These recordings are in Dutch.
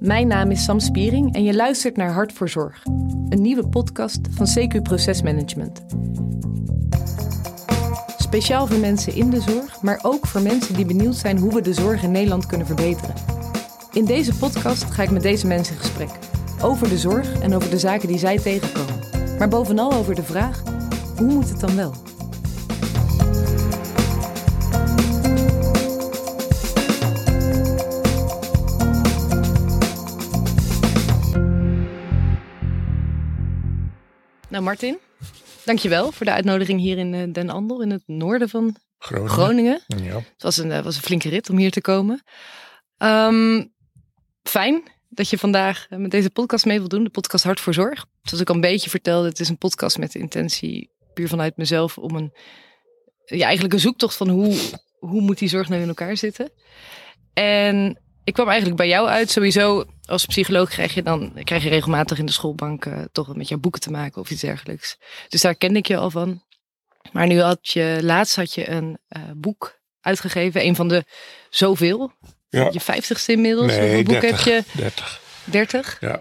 Mijn naam is Sam Spiering en je luistert naar Hart voor Zorg, een nieuwe podcast van CQ Procesmanagement. Speciaal voor mensen in de zorg, maar ook voor mensen die benieuwd zijn hoe we de zorg in Nederland kunnen verbeteren. In deze podcast ga ik met deze mensen in gesprek over de zorg en over de zaken die zij tegenkomen. Maar bovenal over de vraag: hoe moet het dan wel? Nou, Martin, dankjewel voor de uitnodiging hier in eh, Den Andel, in het noorden van Groningen. Groningen. Ja. Het was een, eh, was een flinke rit om hier te komen. Ehm, fijn dat je vandaag eh, met deze podcast mee wilt doen. De podcast Hart voor Zorg. Zoals ik al een beetje vertelde, het is een podcast met de intentie, puur vanuit mezelf, om een, ja, eigenlijk een zoektocht van hoe, hoe moet die zorg nou in elkaar zitten. En ik kwam eigenlijk bij jou uit. Sowieso, als psycholoog krijg je dan krijg je regelmatig in de schoolbank eh, toch met jouw boeken te maken of iets dergelijks. Dus daar kende ik je al van. Maar nu had je, laatst had je een eh, boek uitgegeven. Een van de zoveel. Ja. Je vijftigste inmiddels. Nee, Hoeveel boeken 30. heb je? 30. Dertig. Ja.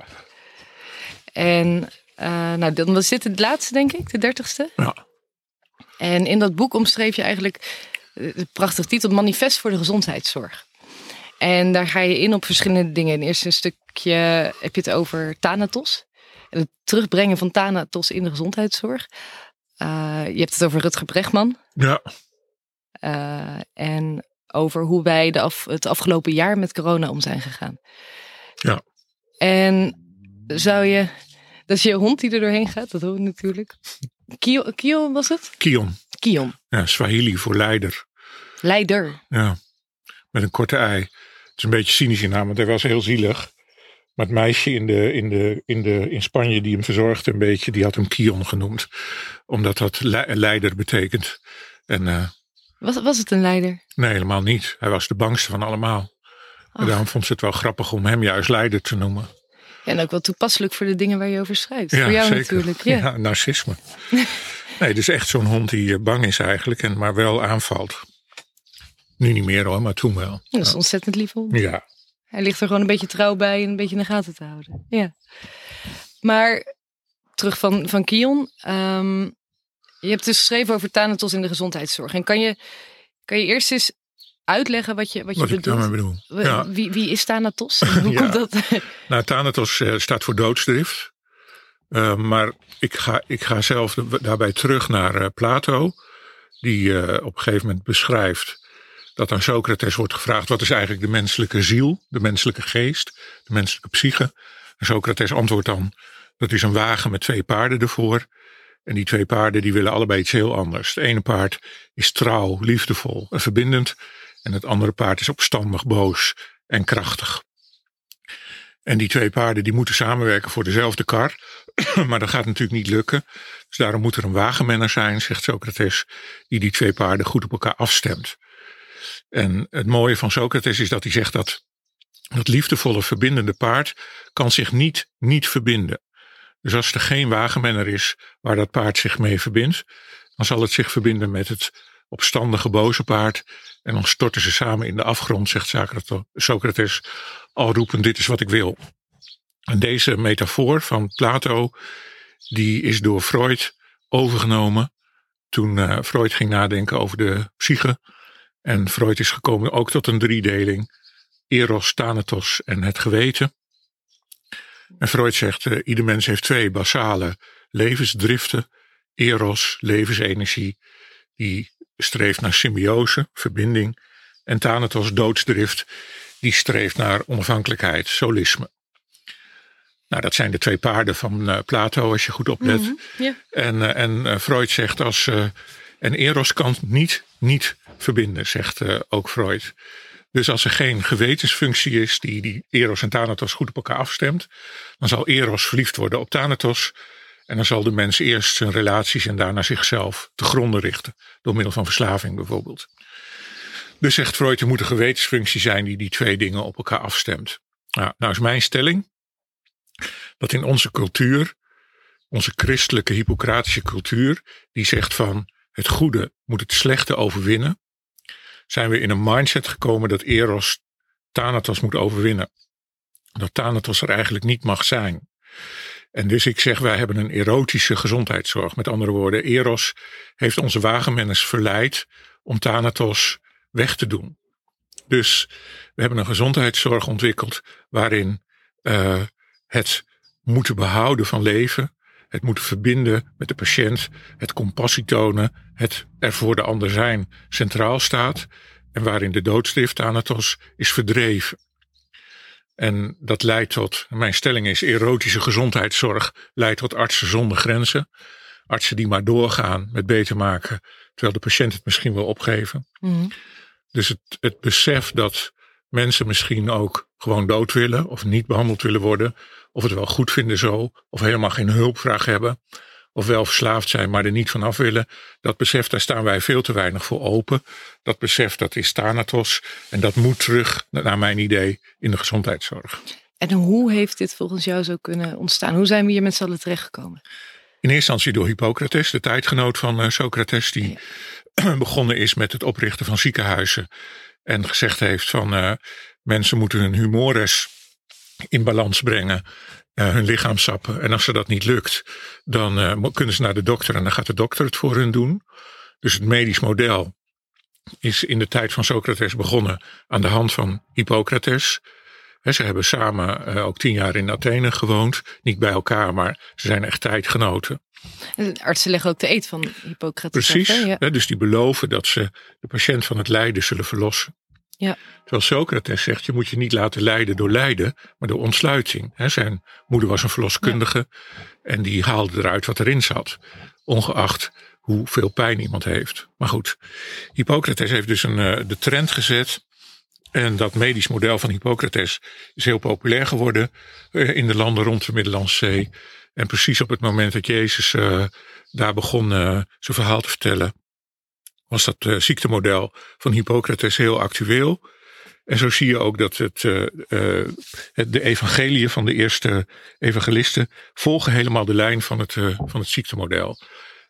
En eh, nou, dan was dit het laatste, denk ik, de dertigste. Ja. En in dat boek omschreef je eigenlijk de prachtige titel Manifest voor de gezondheidszorg. En daar ga je in op verschillende dingen. In eerste stukje heb je het over Thanatos. En het terugbrengen van Thanatos in de gezondheidszorg. Eh, je hebt het over Rutger Bregman. Ja. eh, en over hoe wij de af, het afgelopen jaar met corona om zijn gegaan. Ja. En zou je... Dat is je hond die er doorheen gaat, dat hoor je natuurlijk. Kion, Kion was het? Kion. Kion. Ja, Swahili voor leider. Leider. Ja. Met een korte ei. Het is een beetje cynisch in naam, want hij was heel zielig. Maar het meisje in, de, in, de, in, de, in Spanje die hem verzorgde een beetje, die had hem Kion genoemd. Omdat dat le- leider betekent. En eh, Was, was het een leider? nee, helemaal niet. Hij was de bangste van allemaal. En daarom vond ze het wel grappig om hem juist leider te noemen. Ja, en ook wel toepasselijk voor de dingen waar je over schrijft. voor jou natuurlijk. Ja. Ja, narcisme. nee, dus echt zo'n hond die eh, bang is eigenlijk, en maar wel aanvalt. Nu niet meer hoor, maar toen wel. Dat is ontzettend lief. Ja, Hij ligt er gewoon een beetje trouw bij en een beetje in de gaten te houden. Ja. Maar terug van, van Kion. ehm, je hebt dus geschreven over Thanatos in de gezondheidszorg. En kan je, kan je eerst eens uitleggen wat je, wat je wat ik bedoelt? daarmee bedoel. Ja. Wie, wie is Thanatos? Hoe Ja. komt dat? Nou, Thanatos eh, staat voor doodsdrift. Eh, maar ik ga, ik ga zelf daarbij terug naar eh, Plato. Die op een gegeven moment beschrijft dat aan Socrates wordt gevraagd: wat is eigenlijk de menselijke ziel, de menselijke geest, de menselijke psyche? En Socrates antwoordt dan: dat is een wagen met twee paarden ervoor. En die twee paarden die willen allebei iets heel anders. Het ene paard is trouw, liefdevol en verbindend. En het andere paard is opstandig, boos en krachtig. En die twee paarden die moeten samenwerken voor dezelfde kar. maar dat gaat natuurlijk niet lukken. Dus daarom moet er een wagenmenner zijn, zegt Socrates, die die twee paarden goed op elkaar afstemt. En het mooie van Socrates is dat hij zegt dat dat liefdevolle, verbindende paard kan zich niet niet verbinden. Dus als er geen wagenmenner is waar dat paard zich mee verbindt, dan zal het zich verbinden met het opstandige, boze paard. En dan storten ze samen in de afgrond, zegt Socrates- al roepen dit is wat ik wil. En deze metafoor van Plato, die is door Freud overgenomen toen eh, Freud ging nadenken over de psyche. En Freud is gekomen ook tot een driedeling. Eros, Thanatos en het geweten. En Freud zegt, eh, ieder mens heeft twee basale levensdriften. Eros, levensenergie, die streeft naar symbiose, verbinding. En Thanatos, doodsdrift, die streeft naar onafhankelijkheid, solisme. Nou, dat zijn de twee paarden van eh, Plato, als je goed oplet. Mhm. En, eh, en Freud zegt als. En Eros kan niet, niet verbinden, zegt eh, ook Freud. Dus als er geen gewetensfunctie is die, die Eros en Thanatos goed op elkaar afstemt, dan zal Eros verliefd worden op Thanatos. En dan zal de mens eerst zijn relaties en daarna zichzelf te gronden richten. Door middel van verslaving bijvoorbeeld. Dus zegt Freud, er moet een gewetensfunctie zijn die die twee dingen op elkaar afstemt. Nou, nou is mijn stelling dat in onze cultuur, onze christelijke Hippocratische cultuur, die zegt van het goede moet het slechte overwinnen, zijn we in een mindset gekomen dat Eros Thanatos moet overwinnen. Dat Thanatos er eigenlijk niet mag zijn. En dus ik zeg, wij hebben een erotische gezondheidszorg. Met andere woorden, Eros heeft onze wagenmenners verleid om Thanatos weg te doen. Dus we hebben een gezondheidszorg ontwikkeld waarin uh, het moeten behouden van leven, het moeten verbinden met de patiënt, het compassie tonen, het er voor de ander zijn centraal staat en waarin de doodstift Thanatos is verdreven. En dat leidt tot, mijn stelling is, erotische gezondheidszorg leidt tot artsen zonder grenzen. Artsen die maar doorgaan met beter maken, terwijl de patiënt het misschien wil opgeven. Mm. Dus het, het besef dat mensen misschien ook gewoon dood willen of niet behandeld willen worden, of het wel goed vinden zo, of helemaal geen hulpvraag hebben, of wel verslaafd zijn, maar er niet vanaf willen. Dat besef, daar staan wij veel te weinig voor open. Dat besef, dat is Thanatos. En dat moet terug, naar mijn idee, in de gezondheidszorg. En hoe heeft dit volgens jou zo kunnen ontstaan? Hoe zijn we hier met z'n allen terechtgekomen? In eerste instantie door Hippocrates, de tijdgenoot van uh, Socrates, die begonnen is met het oprichten van ziekenhuizen. En gezegd heeft van uh, mensen moeten hun humores in balans brengen uh, hun lichaam sappen. En als ze dat niet lukt, dan uh, kunnen ze naar de dokter en dan gaat de dokter het voor hun doen. Dus het medisch model is in de tijd van Socrates begonnen aan de hand van Hippocrates. ze hebben samen uh, ook tien jaar in Athene gewoond. Niet bij elkaar, maar ze zijn echt tijdgenoten. En de artsen leggen ook de eet van Hippocrates. Precies, ja. dus die beloven dat ze de patiënt van het lijden zullen verlossen. Ja. Terwijl Socrates zegt, je moet je niet laten leiden door lijden, maar door ontsluiting. zijn moeder was een verloskundige en die haalde eruit wat erin zat. Ongeacht hoeveel pijn iemand heeft. Maar goed, Hippocrates heeft dus een, eh, de trend gezet. En dat medisch model van Hippocrates is heel populair geworden eh, in de landen rond de Middellandse Zee. En precies op het moment dat Jezus uh, daar begon zijn verhaal te vertellen, was dat uh, ziektemodel van Hippocrates heel actueel. En zo zie je ook dat het, uh, het, de evangelieën van de eerste evangelisten volgen helemaal de lijn van het, van het ziektemodel.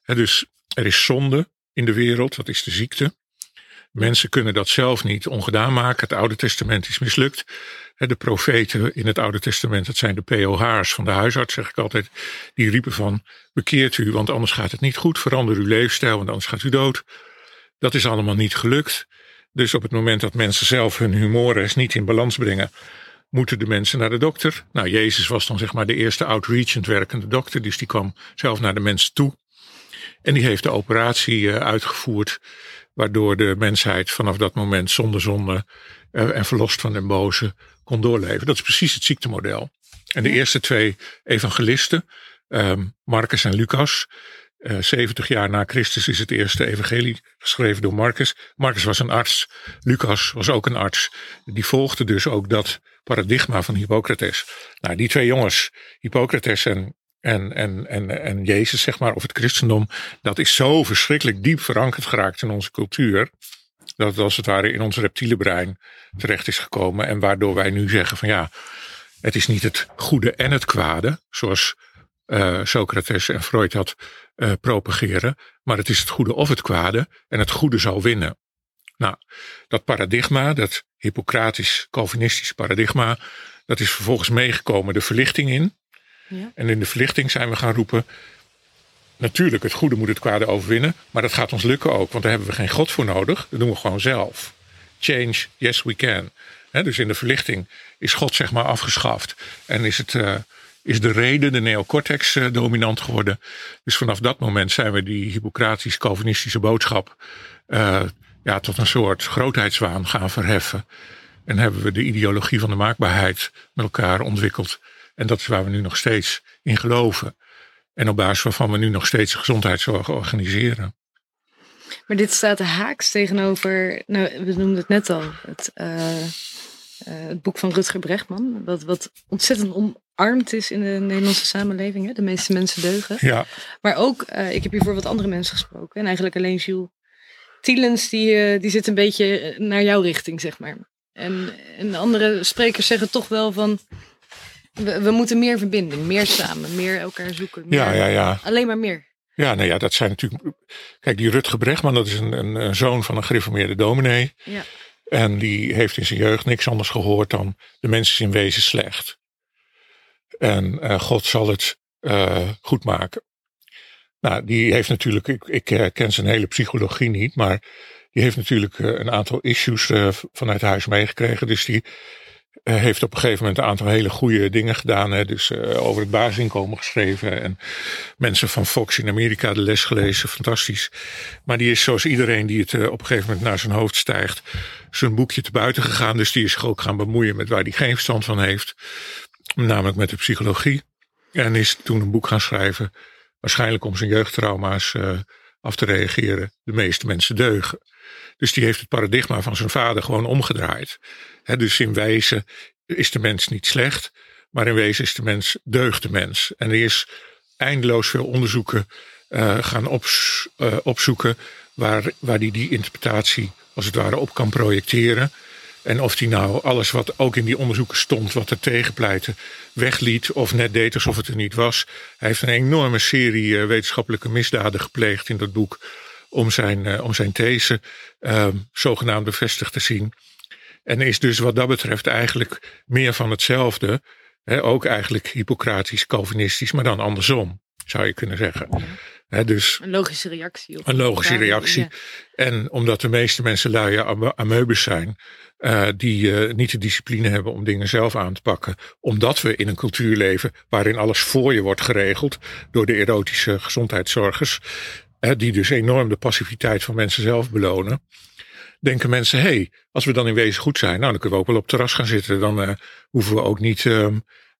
dus er is zonde in de wereld, dat is de ziekte. Mensen kunnen dat zelf niet ongedaan maken. Het Oude Testament is mislukt. De profeten in het Oude Testament, dat zijn de POH's van de huisarts, zeg ik altijd. Die riepen van, bekeert u, want anders gaat het niet goed. Verander uw leefstijl, want anders gaat u dood. Dat is allemaal niet gelukt. Dus op het moment dat mensen zelf hun humores niet in balans brengen, moeten de mensen naar de dokter. Nou, Jezus was dan zeg maar de eerste outreachend werkende dokter, dus die kwam zelf naar de mensen toe. En die heeft de operatie eh, uitgevoerd, waardoor de mensheid vanaf dat moment zonder zonde eh, en verlost van den boze kon doorleven. Dat is precies het ziektemodel. En de eerste twee evangelisten, um, Marcus en Lucas, uh, eh, 70 jaar na Christus is het eerste evangelie geschreven door Marcus. Marcus was een arts. Lucas was ook een arts. Die volgde dus ook dat paradigma van Hippocrates. Nou, die twee jongens, Hippocrates en, en, en, en, en Jezus, zeg maar, of het christendom, dat is zo verschrikkelijk diep verankerd geraakt in onze cultuur. Dat het als het ware in ons reptiele brein terecht is gekomen. En waardoor wij nu zeggen van ja, het is niet het goede en het kwade, zoals uh, Socrates en Freud had uh, propageren, maar het is het goede of het kwade en het goede zal winnen. Nou, dat paradigma, dat Hippocratisch-Calvinistisch paradigma, dat is vervolgens meegekomen de verlichting in. Ja. En in de verlichting zijn we gaan roepen, natuurlijk het goede moet het kwade overwinnen, maar dat gaat ons lukken ook, want daar hebben we geen God voor nodig, dat doen we gewoon zelf. Change, yes we can. dus in de verlichting is God zeg maar afgeschaft en is het... Uh, is de reden, de neocortex, uh, dominant geworden. Dus vanaf dat moment zijn we die Hippocratisch-Calvinistische boodschap uh, ja, tot een soort grootheidswaan gaan verheffen. En hebben we de ideologie van de maakbaarheid met elkaar ontwikkeld. En dat is waar we nu nog steeds in geloven. En op basis waarvan we nu nog steeds gezondheidszorg organiseren. Maar dit staat haaks tegenover, nou, we noemden het net al, het, het boek van Rutger Brechtman. Wat, wat ontzettend om, armd is in de Nederlandse samenleving. Hè? De meeste mensen deugen. Ja. Maar ook, uh, ik heb hier voor wat andere mensen gesproken. En eigenlijk alleen Jules Tielens, die, uh, die zit een beetje eh, naar jouw richting, zeg maar. En, en andere sprekers zeggen toch wel van... We, we moeten meer verbinding, meer samen, meer elkaar zoeken. Meer, ja, ja, ja. Alleen maar meer. Ja, nou ja, dat zijn natuurlijk... Kijk, die Rutger Brechtman, dat is een, een, een zoon van een gereformeerde dominee. Ja. En die heeft in zijn jeugd niks anders gehoord dan de mensen is in wezen slecht. En uh, God zal het uh, goed maken. Nou, die heeft natuurlijk, ik, ik ken zijn hele psychologie niet, maar die heeft natuurlijk een aantal issues vanuit huis meegekregen. Dus die heeft op een gegeven moment een aantal hele goede dingen gedaan. Hè. Dus over het basisinkomen geschreven. En mensen van Fox in Amerika de les gelezen. Fantastisch. Maar die is zoals iedereen die het op een gegeven moment naar zijn hoofd stijgt. Zijn boekje te buiten gegaan. Dus die is zich ook gaan bemoeien met waar hij geen verstand van heeft. Namelijk met de psychologie. En is toen een boek gaan schrijven. Waarschijnlijk om zijn jeugdtrauma's af te reageren. De meeste mensen deugen. Dus die heeft het paradigma van zijn vader gewoon omgedraaid. Dus in wezen is de mens niet slecht, maar in wezen is de mens deugde mens. En er is eindeloos veel onderzoeken uh, gaan op, uh, opzoeken waar, waar die die interpretatie als het ware op kan projecteren. En of die nou alles wat ook in die onderzoeken stond, wat er tegenpleitte, wegliet of net deed alsof het er niet was. Hij heeft een enorme serie uh, wetenschappelijke misdaden gepleegd in dat boek om zijn, uh, om zijn these uh, zogenaamd bevestigd te zien. En is dus wat dat betreft eigenlijk meer van hetzelfde. Ook eigenlijk Hippocratisch, Calvinistisch, maar dan andersom, zou je kunnen zeggen. Dus een logische reactie. Op een logische reactie. Ja. En omdat de meeste mensen luie ameubes zijn, uh, die uh, niet de discipline hebben om dingen zelf aan te pakken. Omdat we in een cultuur leven waarin alles voor je wordt geregeld door de erotische gezondheidszorgers. Die dus enorm de passiviteit van mensen zelf belonen denken mensen, hé, hey, als we dan in wezen goed zijn, nou dan kunnen we ook wel op het terras gaan zitten. Dan uh, hoeven we ook niet uh,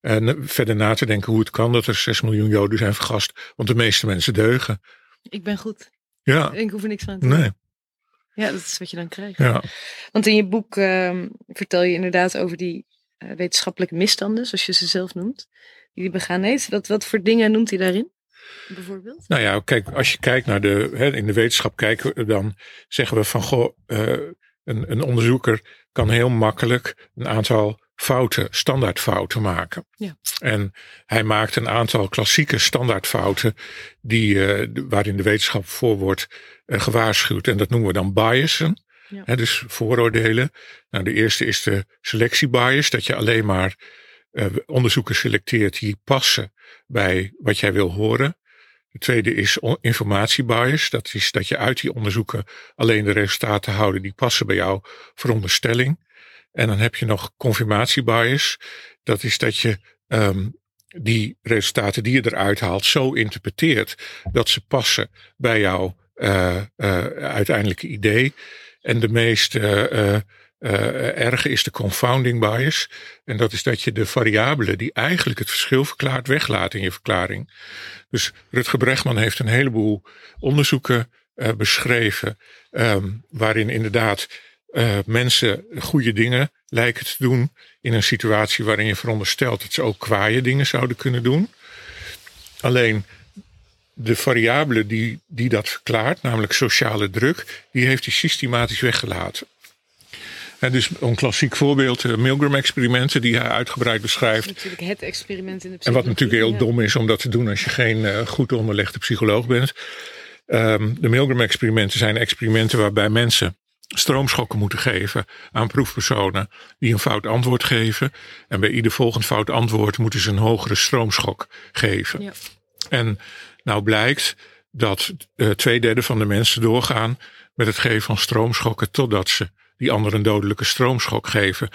uh, verder na te denken hoe het kan dat er 6 miljoen Joden zijn vergast. Want de meeste mensen deugen. Ik ben goed. Ja. Ik hoef er niks aan te doen. Nee. Ja, dat is wat je dan krijgt. Ja. Want in je boek ehm, vertel je inderdaad over die wetenschappelijke misstanden, zoals je ze zelf noemt, die hij begaan heeft. Wat, wat voor dingen noemt hij daarin? bijvoorbeeld? Nou ja, kijk, als je kijkt naar de, hè, in de wetenschap kijken we dan, zeggen we van goh, uh, een, een onderzoeker kan heel makkelijk een aantal fouten, standaardfouten maken. Ja. En hij maakt een aantal klassieke standaardfouten die, uh, waarin de wetenschap voor wordt uh, gewaarschuwd. En dat noemen we dan biasen. Ja. Hè, dus vooroordelen. Nou, de eerste is de selectiebias, dat je alleen maar uh, onderzoeken selecteert die passen bij wat jij wil horen. De tweede is informatiebias. Dat is dat je uit die onderzoeken alleen de resultaten houden die passen bij jouw veronderstelling. En dan heb je nog confirmatiebias. Dat is dat je um, die resultaten die je eruit haalt zo interpreteert dat ze passen bij jouw uh, uh, uiteindelijke idee. En de meest uh, erge is de confounding bias. En dat is dat je de variabelen die eigenlijk het verschil verklaart, weglaat in je verklaring. Dus Rutger Bregman heeft een heleboel onderzoeken beschreven. Um, waarin inderdaad uh, mensen goede dingen lijken te doen. In een situatie waarin je veronderstelt dat ze ook kwaaie dingen zouden kunnen doen. Alleen de variabele die, die dat verklaart, namelijk sociale druk, die heeft hij systematisch weggelaten. En dus een klassiek voorbeeld, de Milgram-experimenten, die hij uitgebreid beschrijft. Natuurlijk het experiment in de En wat natuurlijk heel ja. dom is om dat te doen als je geen uh, goed onderlegde psycholoog bent. Um, de Milgram-experimenten zijn experimenten waarbij mensen stroomschokken moeten geven aan proefpersonen die een fout antwoord geven. En bij ieder volgend fout antwoord moeten ze een hogere stroomschok geven. Ja. En nou blijkt dat uh, twee derde van de mensen doorgaan met het geven van stroomschokken totdat ze die anderen een dodelijke stroomschok geven.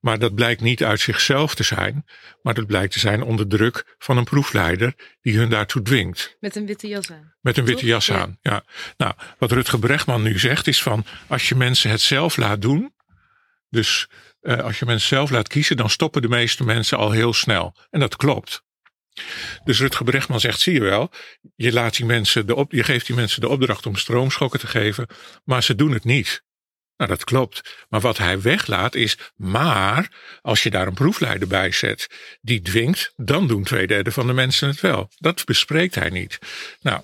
Maar dat blijkt niet uit zichzelf te zijn, maar dat blijkt te zijn onder druk van een proefleider die hun daartoe dwingt. Met een witte jas aan. Met een witte Toch? jas Ja. aan, ja. Nou, wat Rutger Bregman nu zegt is van, als je mensen het zelf laat doen, dus uh, als je mensen zelf laat kiezen, dan stoppen de meeste mensen al heel snel. En dat klopt. Dus Rutger Bregman zegt, zie je wel, je, laat die mensen de op, je geeft die mensen de opdracht om stroomschokken te geven, maar ze doen het niet. Nou, dat klopt. Maar wat hij weglaat is, maar als je daar een proefleider bij zet die dwingt, dan doen twee derde van de mensen het wel. Dat bespreekt hij niet. Nou,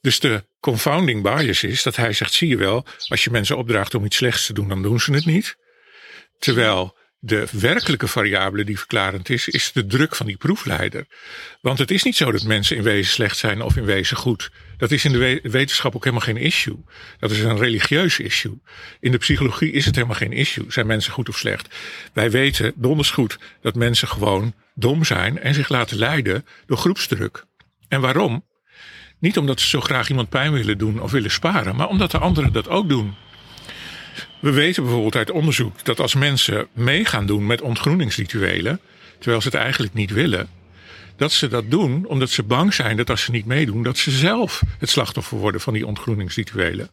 dus de confounding bias is dat hij zegt, zie je wel, als je mensen opdraagt om iets slechts te doen, dan doen ze het niet. Terwijl de werkelijke variabele die verklarend is, is de druk van die proefleider. Want het is niet zo dat mensen in wezen slecht zijn of in wezen goed. Dat is in de wetenschap ook helemaal geen issue. Dat is een religieus issue. In de psychologie is het helemaal geen issue. Zijn mensen goed of slecht? Wij weten donders goed dat mensen gewoon dom zijn en zich laten leiden door groepsdruk. En waarom? Niet omdat ze zo graag iemand pijn willen doen of willen sparen, maar omdat de anderen dat ook doen. We weten bijvoorbeeld uit onderzoek dat als mensen meegaan doen met ontgroeningsrituelen, terwijl ze het eigenlijk niet willen, dat ze dat doen omdat ze bang zijn dat als ze niet meedoen, dat ze zelf het slachtoffer worden van die ontgroeningsrituelen.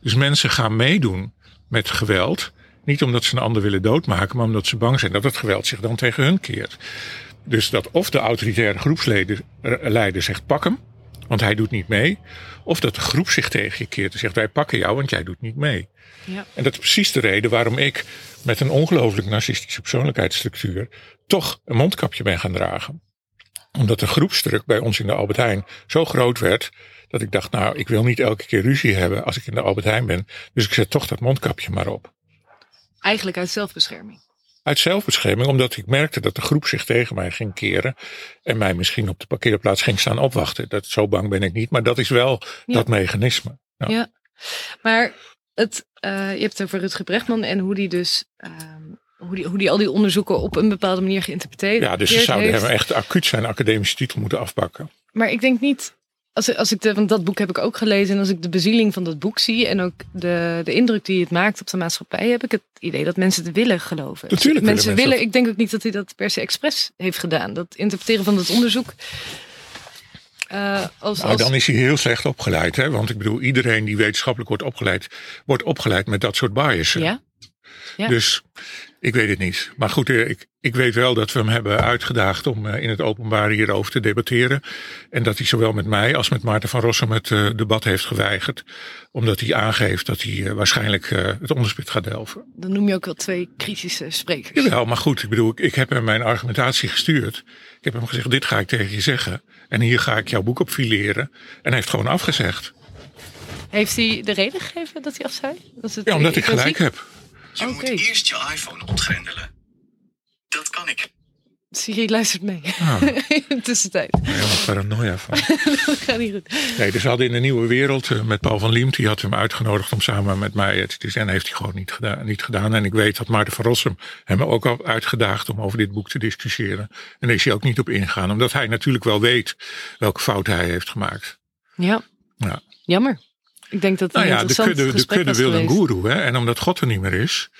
Dus mensen gaan meedoen met geweld, niet omdat ze een ander willen doodmaken, maar omdat ze bang zijn dat het geweld zich dan tegen hun keert. Dus dat of de autoritaire groepsleider zegt pak hem, want hij doet niet mee. Of dat de groep zich tegen je keert en zegt wij pakken jou, want jij doet niet mee. Ja. En dat is precies de reden waarom ik met een ongelooflijk narcistische persoonlijkheidsstructuur toch een mondkapje ben gaan dragen. Omdat de groepsdruk bij ons in de Albert Heijn zo groot werd dat ik dacht, nou, ik wil niet elke keer ruzie hebben als ik in de Albert Heijn ben. Dus ik zet toch dat mondkapje maar op. Eigenlijk uit zelfbescherming. Uit zelfbescherming, omdat ik merkte dat de groep zich tegen mij ging keren. En mij misschien op de parkeerplaats ging staan opwachten. Dat, zo bang ben ik niet, maar dat is wel dat mechanisme. Ja. ja. maar het, uh, je hebt het over Rutger Brechtman en hoe die dus. Uh, hoe die, hoe die al die onderzoeken op een bepaalde manier geïnterpreteerd Ja, dus ze zouden hem echt acuut zijn academische titel moeten afpakken. Maar ik denk niet als, als ik de, want dat boek heb ik ook gelezen. En als ik de bezieling van dat boek zie. En ook de, de indruk die het maakt op de maatschappij. Heb ik het idee dat mensen het willen geloven. Natuurlijk mensen willen, Ik denk ook niet dat hij dat per se expres heeft gedaan. Dat interpreteren van het onderzoek. Uh, als, nou, dan is hij heel slecht opgeleid. Hè? Want ik bedoel, iedereen die wetenschappelijk wordt opgeleid. Wordt opgeleid met dat soort biasen. Ja. Ja. Dus ik weet het niet. Maar goed, eh, ik, ik weet wel dat we hem hebben uitgedaagd om eh, in het openbaar hierover te debatteren. En dat hij zowel met mij als met Maarten van Rossum het uh, debat heeft geweigerd. Omdat hij aangeeft dat hij uh, waarschijnlijk het onderspit gaat delven. Dan noem je ook wel twee kritische sprekers. Jawel, maar goed, ik bedoel, ik, ik heb hem mijn argumentatie gestuurd. Ik heb hem gezegd, dit ga ik tegen je zeggen. En hier ga ik jouw boek op fileren. En hij heeft gewoon afgezegd. Heeft hij de reden gegeven dat hij af zei? Dat het ja, omdat ik gelijk heb. Je moet eerst je iPhone ontgrendelen. Dat kan ik. Siri luistert mee. Ah. in de tussentijd. Helemaal paranoia van. dat gaat niet goed. Nee, dus we hadden in de nieuwe wereld eh, met Paul van Liemt. Die had hem uitgenodigd om samen met mij het te En heeft hij gewoon niet gedaan, niet gedaan. En ik weet dat Maarten van Rossum hem ook al uitgedaagd om over dit boek te discussiëren. En daar is hij ook niet op ingegaan. Omdat hij natuurlijk wel weet welke fouten hij heeft gemaakt. Ja. ja. Jammer. Ik denk dat nou ja, de kudde, de kudde wil een goeroe. Hè? En omdat God er niet meer is,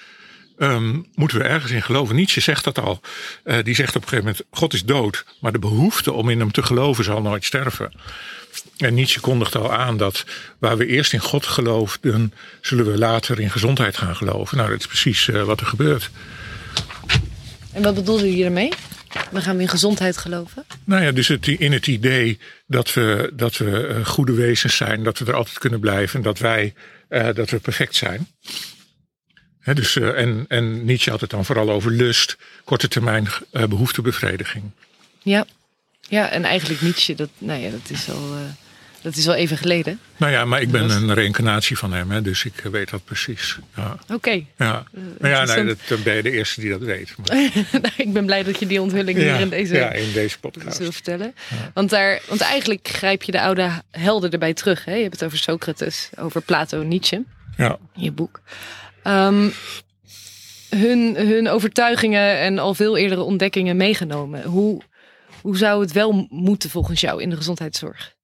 um, moeten we ergens in geloven. Nietzsche zegt dat al. Uh, die zegt op een gegeven moment: God is dood, maar de behoefte om in hem te geloven zal nooit sterven. En Nietzsche kondigt al aan dat waar we eerst in God geloofden, zullen we later in gezondheid gaan geloven. Nou, dat is precies uh, wat er gebeurt. En wat bedoelde je ermee? We gaan in gezondheid geloven? Nou ja, dus het, in het idee dat we, dat we uh, goede wezens zijn, dat we er altijd kunnen blijven en dat wij uh, dat we perfect zijn. He, dus, uh, en, en Nietzsche had het dan vooral over lust, korte termijn behoeftebevrediging. Ja. ja, en eigenlijk Nietzsche, dat, nou ja, dat is al dat is wel even geleden. Nou ja, maar ik ben een reïncarnatie van hem, hè, dus ik weet dat precies. Ja. Oké. Ja. Maar ja, nee, dat, dan ben je de eerste die dat weet. Nou, ik ben blij dat je die onthulling hier in deze, ja, in deze podcast wil vertellen. Want, daar, want eigenlijk grijp je de oude helden erbij terug. Hè? Je hebt het over Socrates, over Plato, Nietzsche. Ja. In je boek. Um, hun, hun overtuigingen en al veel eerdere ontdekkingen meegenomen. Hoe, hoe zou het wel moeten volgens jou in de gezondheidszorg?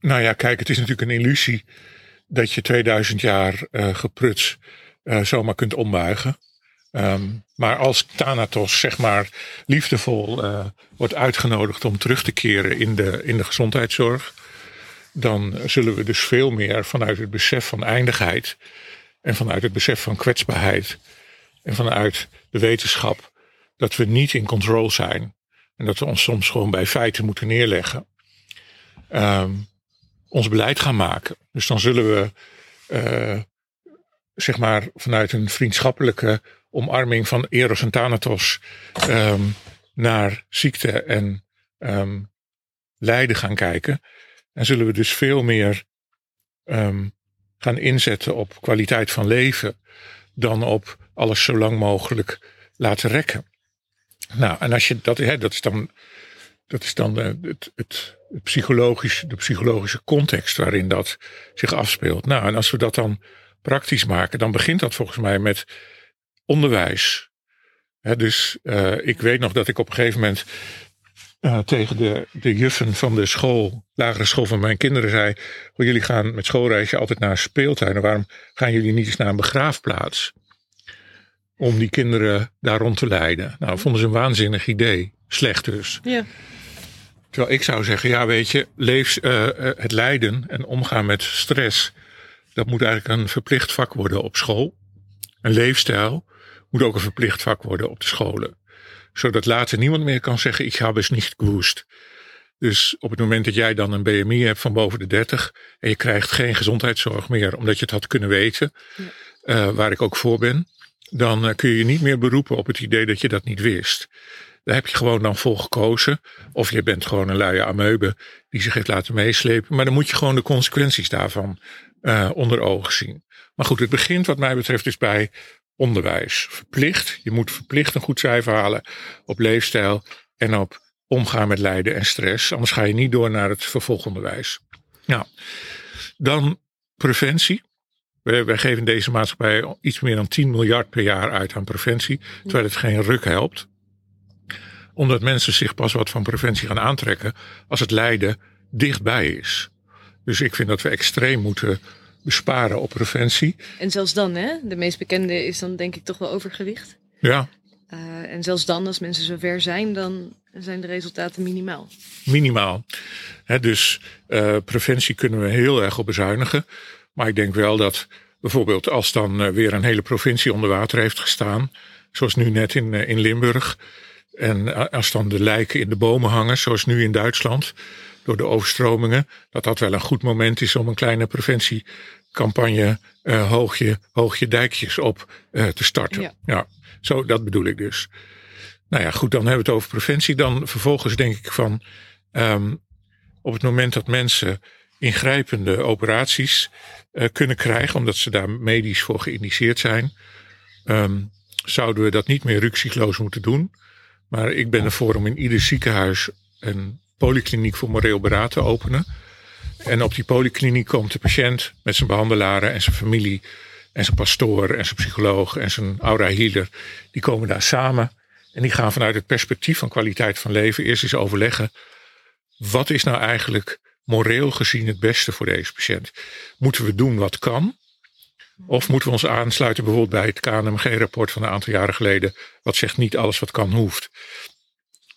Nou ja, kijk, het is natuurlijk een illusie dat je 2000 jaar uh, gepruts uh, zomaar kunt ombuigen. Um, maar als Thanatos, zeg maar, liefdevol uh, wordt uitgenodigd om terug te keren in de, in de gezondheidszorg, dan zullen we dus veel meer vanuit het besef van eindigheid en vanuit het besef van kwetsbaarheid en vanuit de wetenschap dat we niet in control zijn en dat we ons soms gewoon bij feiten moeten neerleggen. Um, ons beleid gaan maken. Dus dan zullen we, uh, zeg maar, vanuit een vriendschappelijke omarming van Eros en Thanatos um, naar ziekte en um, lijden gaan kijken. En zullen we dus veel meer um, gaan inzetten op kwaliteit van leven dan op alles zo lang mogelijk laten rekken. Nou, en als je dat, hè, dat is dan, dat is dan eh, het, het, de psychologische context waarin dat zich afspeelt. Nou, en als we dat dan praktisch maken, dan begint dat volgens mij met onderwijs. Dus uh, ik weet nog dat ik op een gegeven moment uh, tegen de, de juffen van de school, lagere school van mijn kinderen zei: Jullie gaan met schoolreisje altijd naar een speeltuin. En waarom gaan jullie niet eens naar een begraafplaats? Om die kinderen daar rond te leiden. Nou, vonden ze een waanzinnig idee. Slecht dus. Ja. Terwijl ik zou zeggen: Ja, weet je, leef, uh, het lijden en omgaan met stress. Dat moet eigenlijk een verplicht vak worden op school. Een leefstijl moet ook een verplicht vak worden op de scholen zodat later niemand meer kan zeggen, ik heb eens niet gewoest. Dus op het moment dat jij dan een BMI hebt van boven de 30 en je krijgt geen gezondheidszorg meer, omdat je het had kunnen weten, ja. uh, waar ik ook voor ben, dan kun je je niet meer beroepen op het idee dat je dat niet wist. Daar heb je gewoon dan voor gekozen. Of je bent gewoon een luie ameube die zich heeft laten meeslepen. Maar dan moet je gewoon de consequenties daarvan uh, onder ogen zien. Maar goed, het begint wat mij betreft dus bij onderwijs. Verplicht. Je moet verplicht een goed cijfer halen op leefstijl en op omgaan met lijden en stress. Anders ga je niet door naar het vervolgonderwijs. Nou, dan preventie. Wij, wij geven deze maatschappij iets meer dan 10 miljard per jaar uit aan preventie, terwijl het geen ruk helpt. Omdat mensen zich pas wat van preventie gaan aantrekken als het lijden dichtbij is. Dus ik vind dat we extreem moeten besparen op preventie. En zelfs dan, hè? De meest bekende is dan denk ik toch wel overgewicht. Ja. Uh, en zelfs dan, als mensen zover zijn, dan zijn de resultaten minimaal. Minimaal. He, dus uh, preventie kunnen we heel erg op bezuinigen. Maar ik denk wel dat bijvoorbeeld als dan uh, weer een hele provincie onder water heeft gestaan, zoals nu net in, in Limburg, en als dan de lijken in de bomen hangen, zoals nu in Duitsland, door de overstromingen, dat dat wel een goed moment is om een kleine preventiecampagne uh, hoogje, hoogje dijkjes op uh, te starten. Ja. ja, zo dat bedoel ik dus. Nou ja, goed, dan hebben we het over preventie. Dan vervolgens denk ik van um, op het moment dat mensen ingrijpende operaties uh, kunnen krijgen, omdat ze daar medisch voor geïndiceerd zijn, um, zouden we dat niet meer rukzichtloos moeten doen. Maar ik ben ervoor om in ieder ziekenhuis een polykliniek voor moreel beraad te openen. En op die polykliniek komt de patiënt met zijn behandelaren en zijn familie en zijn pastoor en zijn psycholoog en zijn aura healer. Die komen daar samen en die gaan vanuit het perspectief van kwaliteit van leven eerst eens overleggen. Wat is nou eigenlijk moreel gezien het beste voor deze patiënt? Moeten we doen wat kan? Of moeten we ons aansluiten bijvoorbeeld bij het KNMG-rapport van een aantal jaren geleden, wat zegt niet alles wat kan hoeft.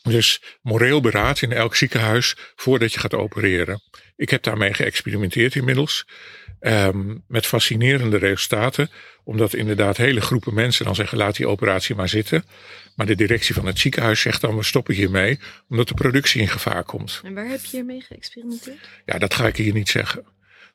Dus moreel beraad in elk ziekenhuis voordat je gaat opereren. Ik heb daarmee geëxperimenteerd inmiddels. Um, met fascinerende resultaten. Omdat inderdaad hele groepen mensen dan zeggen: laat die operatie maar zitten. Maar de directie van het ziekenhuis zegt dan: we stoppen hiermee. Omdat de productie in gevaar komt. En waar heb je hiermee geëxperimenteerd? Ja, dat ga ik hier niet zeggen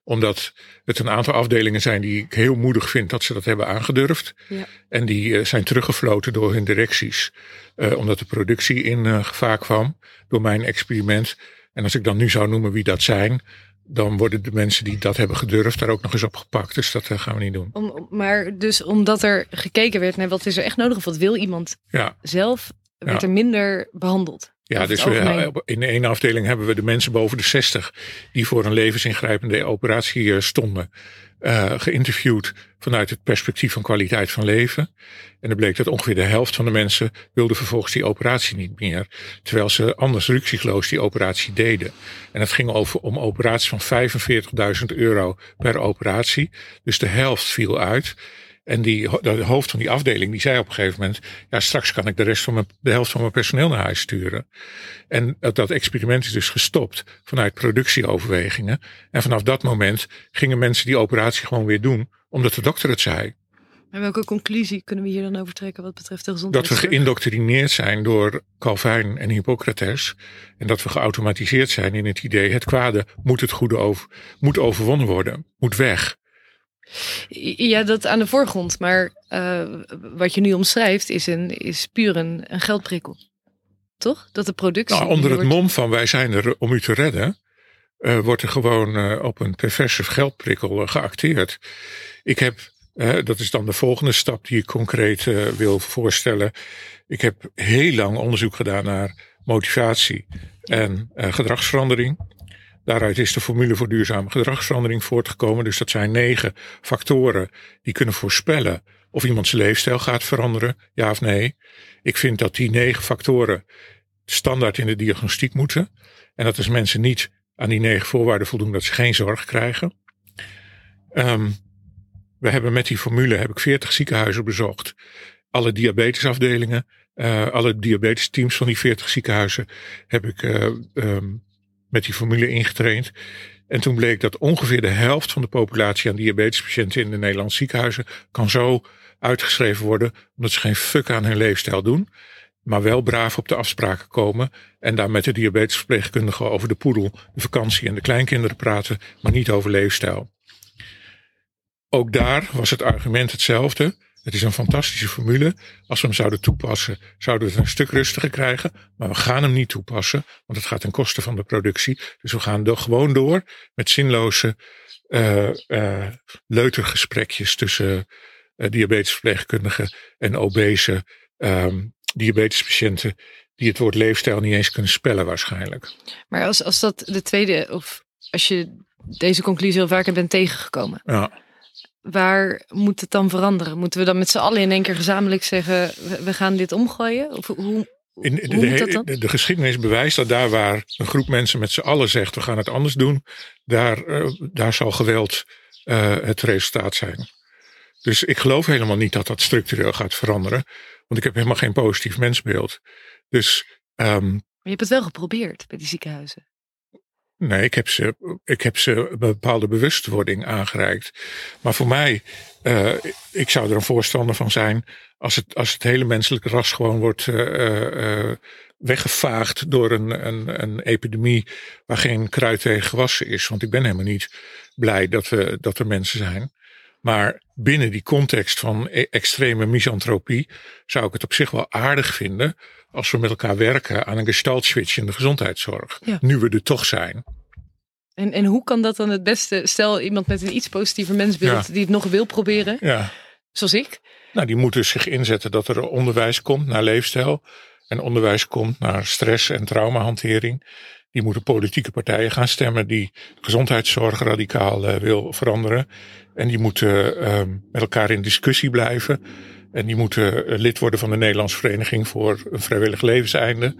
omdat het een aantal afdelingen zijn die ik heel moedig vind dat ze dat hebben aangedurfd. Ja. En die uh, zijn teruggefloten door hun directies. Uh, omdat de productie in uh, gevaar kwam door mijn experiment. En als ik dan nu zou noemen wie dat zijn, dan worden de mensen die dat hebben gedurfd daar ook nog eens op gepakt. Dus dat gaan we niet doen. Om, maar dus omdat er gekeken werd naar wat is er echt nodig of wat wil iemand ja. zelf, werd ja. er minder behandeld. Ja, dus we, in de ene afdeling hebben we de mensen boven de 60 die voor een levensingrijpende operatie stonden, uh, geïnterviewd vanuit het perspectief van kwaliteit van leven. En er bleek dat ongeveer de helft van de mensen wilde vervolgens die operatie niet meer, terwijl ze anders ruksigloos die operatie deden. En het ging over om operaties van 45.000 euro per operatie, dus de helft viel uit. En die, de hoofd van die afdeling die zei op een gegeven moment: Ja, straks kan ik de rest van mijn, de helft van mijn personeel naar huis sturen. En dat, dat experiment is dus gestopt vanuit productieoverwegingen. En vanaf dat moment gingen mensen die operatie gewoon weer doen, omdat de dokter het zei. En welke conclusie kunnen we hier dan over trekken wat betreft de gezondheid? Dat we geïndoctrineerd zijn door Calvijn en Hippocrates. En dat we geautomatiseerd zijn in het idee: het kwade moet het goede over, moet overwonnen worden, moet weg. Ja, dat aan de voorgrond. Maar uh, wat je nu omschrijft is, een, is puur een, een geldprikkel. Toch? Dat de productie. Nou, onder het mom van wij zijn er om u te redden. Uh, wordt er gewoon uh, op een perverse geldprikkel geacteerd. Ik heb Eh, dat is dan de volgende stap die ik concreet eh, wil voorstellen. Ik heb heel lang onderzoek gedaan naar motivatie en eh, gedragsverandering. Daaruit is de formule voor duurzame gedragsverandering voortgekomen. Dus dat zijn negen factoren die kunnen voorspellen of iemand zijn leefstijl gaat veranderen, ja of nee. Ik vind dat die negen factoren standaard in de diagnostiek moeten. En dat als mensen niet aan die negen voorwaarden voldoen, dat ze geen zorg krijgen. Um, we hebben met die formule heb ik 40 ziekenhuizen bezocht. Alle diabetesafdelingen, uh, alle diabetesteams van die 40 ziekenhuizen heb ik uh, um, met die formule ingetraind. En toen bleek dat ongeveer de helft van de populatie aan diabetespatiënten in de Nederlandse ziekenhuizen kan zo uitgeschreven worden, omdat ze geen fuck aan hun leefstijl doen, maar wel braaf op de afspraken komen en daar met de diabetesverpleegkundige over de poedel, de vakantie en de kleinkinderen praten, maar niet over leefstijl. Ook daar was het argument hetzelfde. Het is een fantastische formule. Als we hem zouden toepassen, zouden we het een stuk rustiger krijgen. Maar we gaan hem niet toepassen, want het gaat ten koste van de productie. Dus we gaan er gewoon door met zinloze uh, uh, leutergesprekjes tussen uh, diabetesverpleegkundigen en obese um, diabetespatiënten. Die het woord leefstijl niet eens kunnen spellen waarschijnlijk. Maar als, als dat de tweede, of als je deze conclusie al vaker bent tegengekomen. Ja waar moet het dan veranderen? Moeten we dan met z'n allen in één keer gezamenlijk zeggen: we gaan dit omgooien? Of hoe, in de, de, de, de, geschiedenis bewijst dat daar waar een groep mensen met z'n allen zegt: we gaan het anders doen, daar, uh, daar zal geweld uh, het resultaat zijn. Dus ik geloof helemaal niet dat dat structureel gaat veranderen, want ik heb helemaal geen positief mensbeeld. Dus. Um, maar je hebt het wel geprobeerd bij die ziekenhuizen. Nee, ik heb ze, ik heb ze een bepaalde bewustwording aangereikt. Maar voor mij, uh, ik zou er een voorstander van zijn als het, als het hele menselijke ras gewoon wordt uh, uh, weggevaagd door een, een, een epidemie waar geen kruid tegen gewassen is. Want ik ben helemaal niet blij dat, we, dat er mensen zijn. Maar binnen die context van e extreme misantropie zou ik het op zich wel aardig vinden als we met elkaar werken aan een gestaltswitch in de gezondheidszorg. Ja. Nu we er toch zijn. En, en hoe kan dat dan het beste? Stel iemand met een iets positiever mensbeeld die het nog wil proberen, ja. zoals ik. Nou, die moet dus zich inzetten dat er onderwijs komt naar leefstijl. En onderwijs komt naar stress- en traumahantering. Die moeten politieke partijen gaan stemmen die gezondheidszorg radicaal uh, wil veranderen. En die moeten uh, met elkaar in discussie blijven. En die moeten eh, lid worden van de Nederlandse Vereniging voor een Vrijwillig Levenseinde.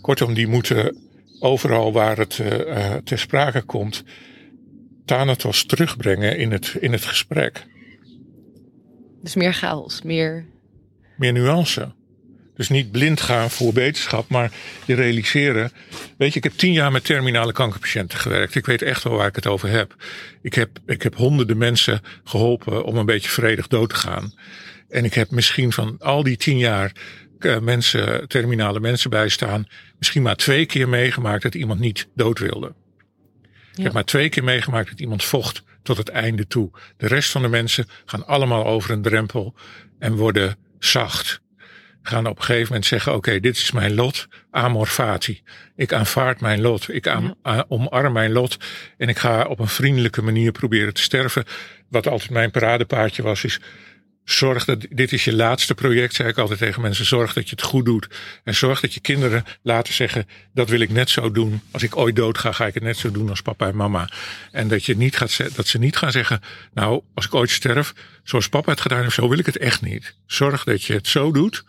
Kortom, die moeten overal waar het uh, ter sprake komt, Thanatos terugbrengen in het, in het gesprek. Dus meer chaos, meer. Meer nuance. Dus niet blind gaan voor wetenschap, maar je realiseren. Weet je, ik heb tien jaar met terminale kankerpatiënten gewerkt. Ik weet echt wel waar ik het over heb. Ik heb, ik heb honderden mensen geholpen om een beetje vredig dood te gaan. En ik heb misschien van al die tien jaar uh, mensen, terminale mensen bijstaan, misschien maar twee keer meegemaakt dat iemand niet dood wilde. Ik heb maar twee keer meegemaakt dat iemand vocht tot het einde toe. De rest van de mensen gaan allemaal over een drempel en worden zacht. Gaan op een gegeven moment zeggen: Oké, dit is mijn lot, amor fati. Ik aanvaard mijn lot, ik aan, ja. omarm mijn lot en ik ga op een vriendelijke manier proberen te sterven. Wat altijd mijn paradepaardje was, is Zorg dat dit is je laatste project, zei ik altijd tegen mensen. Zorg dat je het goed doet. En zorg dat je kinderen laten zeggen: dat wil ik net zo doen. Als ik ooit dood ga, ga ik het net zo doen als papa en mama. En dat, je niet gaat, dat ze niet gaan zeggen: Nou, als ik ooit sterf, zoals papa het gedaan heeft, zo wil ik het echt niet. Zorg dat je het zo doet.